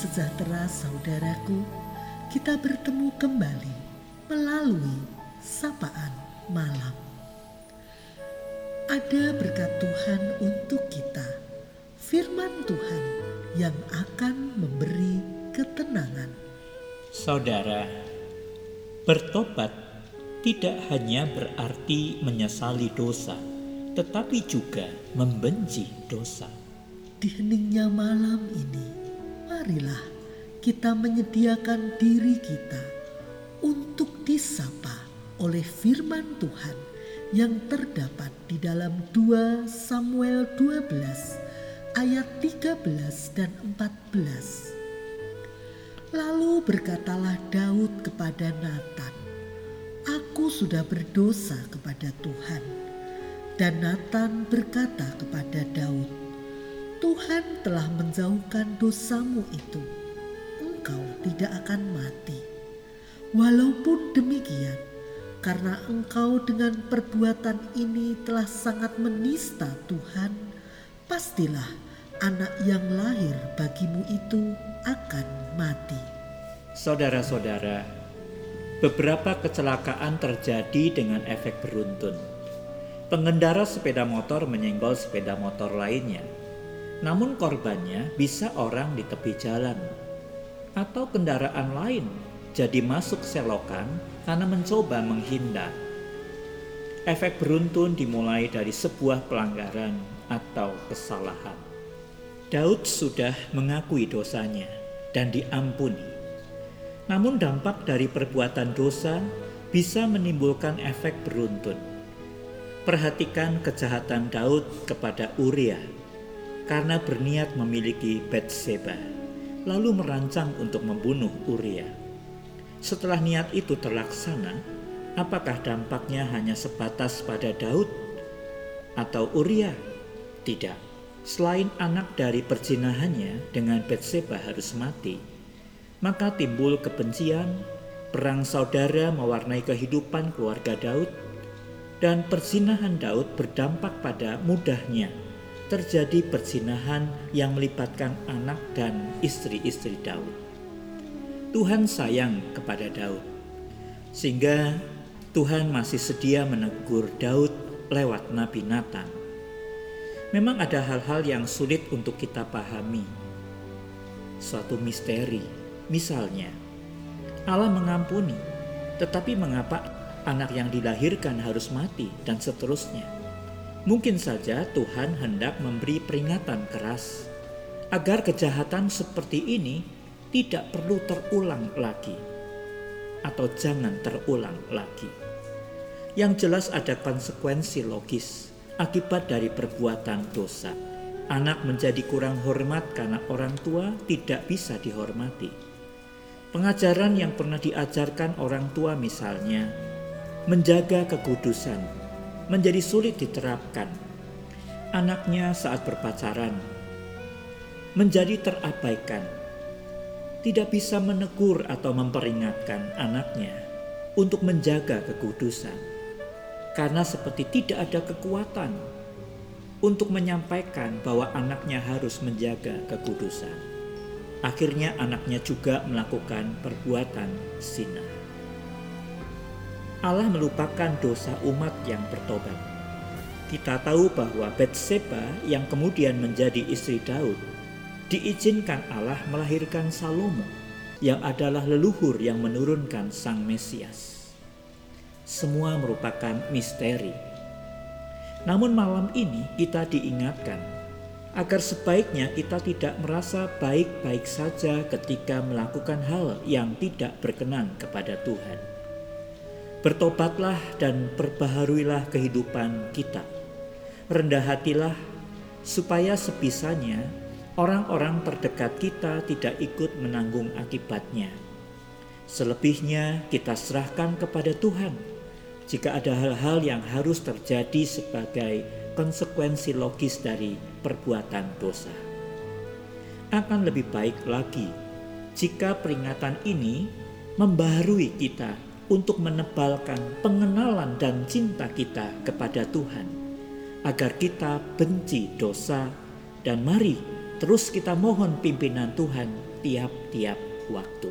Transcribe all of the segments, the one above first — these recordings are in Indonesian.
sejahtera saudaraku, kita bertemu kembali melalui sapaan malam. Ada berkat Tuhan untuk kita, firman Tuhan yang akan memberi ketenangan. Saudara, bertobat tidak hanya berarti menyesali dosa, tetapi juga membenci dosa. Di heningnya malam ini, marilah kita menyediakan diri kita untuk disapa oleh firman Tuhan yang terdapat di dalam 2 Samuel 12 ayat 13 dan 14. Lalu berkatalah Daud kepada Nathan, Aku sudah berdosa kepada Tuhan. Dan Nathan berkata kepada Daud, Tuhan telah menjauhkan dosamu itu. Engkau tidak akan mati. Walaupun demikian, karena engkau dengan perbuatan ini telah sangat menista Tuhan, pastilah anak yang lahir bagimu itu akan mati. Saudara-saudara, beberapa kecelakaan terjadi dengan efek beruntun. Pengendara sepeda motor menyenggol sepeda motor lainnya. Namun korbannya bisa orang di tepi jalan atau kendaraan lain jadi masuk selokan karena mencoba menghindar. Efek beruntun dimulai dari sebuah pelanggaran atau kesalahan. Daud sudah mengakui dosanya dan diampuni. Namun dampak dari perbuatan dosa bisa menimbulkan efek beruntun Perhatikan kejahatan Daud kepada Uriah karena berniat memiliki Betseba, lalu merancang untuk membunuh Uriah. Setelah niat itu terlaksana, apakah dampaknya hanya sebatas pada Daud atau Uriah? Tidak. Selain anak dari perjinahannya dengan Betseba harus mati, maka timbul kebencian, perang saudara mewarnai kehidupan keluarga Daud, dan persinahan Daud berdampak pada mudahnya terjadi persinahan yang melibatkan anak dan istri-istri Daud. Tuhan sayang kepada Daud, sehingga Tuhan masih sedia menegur Daud lewat Nabi Nathan. Memang ada hal-hal yang sulit untuk kita pahami. Suatu misteri, misalnya Allah mengampuni, tetapi mengapa anak yang dilahirkan harus mati, dan seterusnya. Mungkin saja Tuhan hendak memberi peringatan keras agar kejahatan seperti ini tidak perlu terulang lagi, atau jangan terulang lagi. Yang jelas, ada konsekuensi logis akibat dari perbuatan dosa. Anak menjadi kurang hormat karena orang tua tidak bisa dihormati. Pengajaran yang pernah diajarkan orang tua, misalnya, menjaga kekudusan menjadi sulit diterapkan. Anaknya saat berpacaran menjadi terabaikan, tidak bisa menegur atau memperingatkan anaknya untuk menjaga kekudusan, karena seperti tidak ada kekuatan untuk menyampaikan bahwa anaknya harus menjaga kekudusan. Akhirnya, anaknya juga melakukan perbuatan zina. Allah melupakan dosa umat yang bertobat. Kita tahu bahwa Betseba yang kemudian menjadi istri Daud diizinkan Allah melahirkan Salomo yang adalah leluhur yang menurunkan Sang Mesias. Semua merupakan misteri. Namun malam ini kita diingatkan agar sebaiknya kita tidak merasa baik-baik saja ketika melakukan hal yang tidak berkenan kepada Tuhan Bertobatlah dan perbaharuilah kehidupan kita. Rendah hatilah supaya sebisanya orang-orang terdekat kita tidak ikut menanggung akibatnya. Selebihnya kita serahkan kepada Tuhan. Jika ada hal-hal yang harus terjadi sebagai konsekuensi logis dari perbuatan dosa. Akan lebih baik lagi jika peringatan ini membaharui kita untuk menebalkan pengenalan dan cinta kita kepada Tuhan, agar kita benci dosa, dan mari terus kita mohon pimpinan Tuhan tiap-tiap waktu.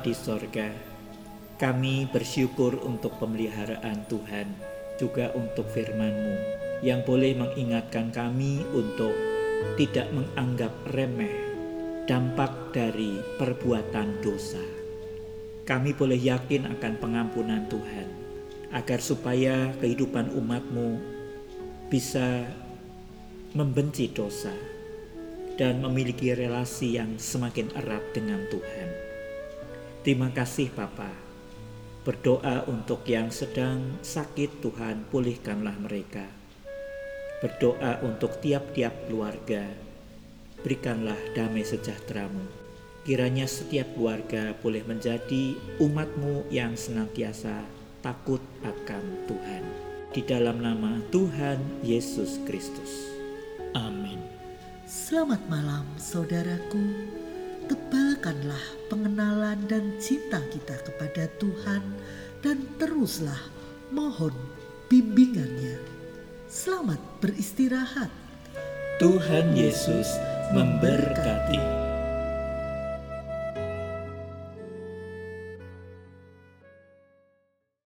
Di sorga, kami bersyukur untuk pemeliharaan Tuhan, juga untuk firman-Mu yang boleh mengingatkan kami untuk tidak menganggap remeh dampak dari perbuatan dosa. Kami boleh yakin akan pengampunan Tuhan, agar supaya kehidupan umat-Mu bisa membenci dosa dan memiliki relasi yang semakin erat dengan Tuhan. Terima kasih Papa. Berdoa untuk yang sedang sakit Tuhan pulihkanlah mereka. Berdoa untuk tiap-tiap keluarga. Berikanlah damai sejahteramu. Kiranya setiap keluarga boleh menjadi umatmu yang senantiasa takut akan Tuhan. Di dalam nama Tuhan Yesus Kristus. Amin. Selamat malam saudaraku tebalkanlah pengenalan dan cinta kita kepada Tuhan dan teruslah mohon bimbingannya. Selamat beristirahat. Tuhan Yesus memberkati.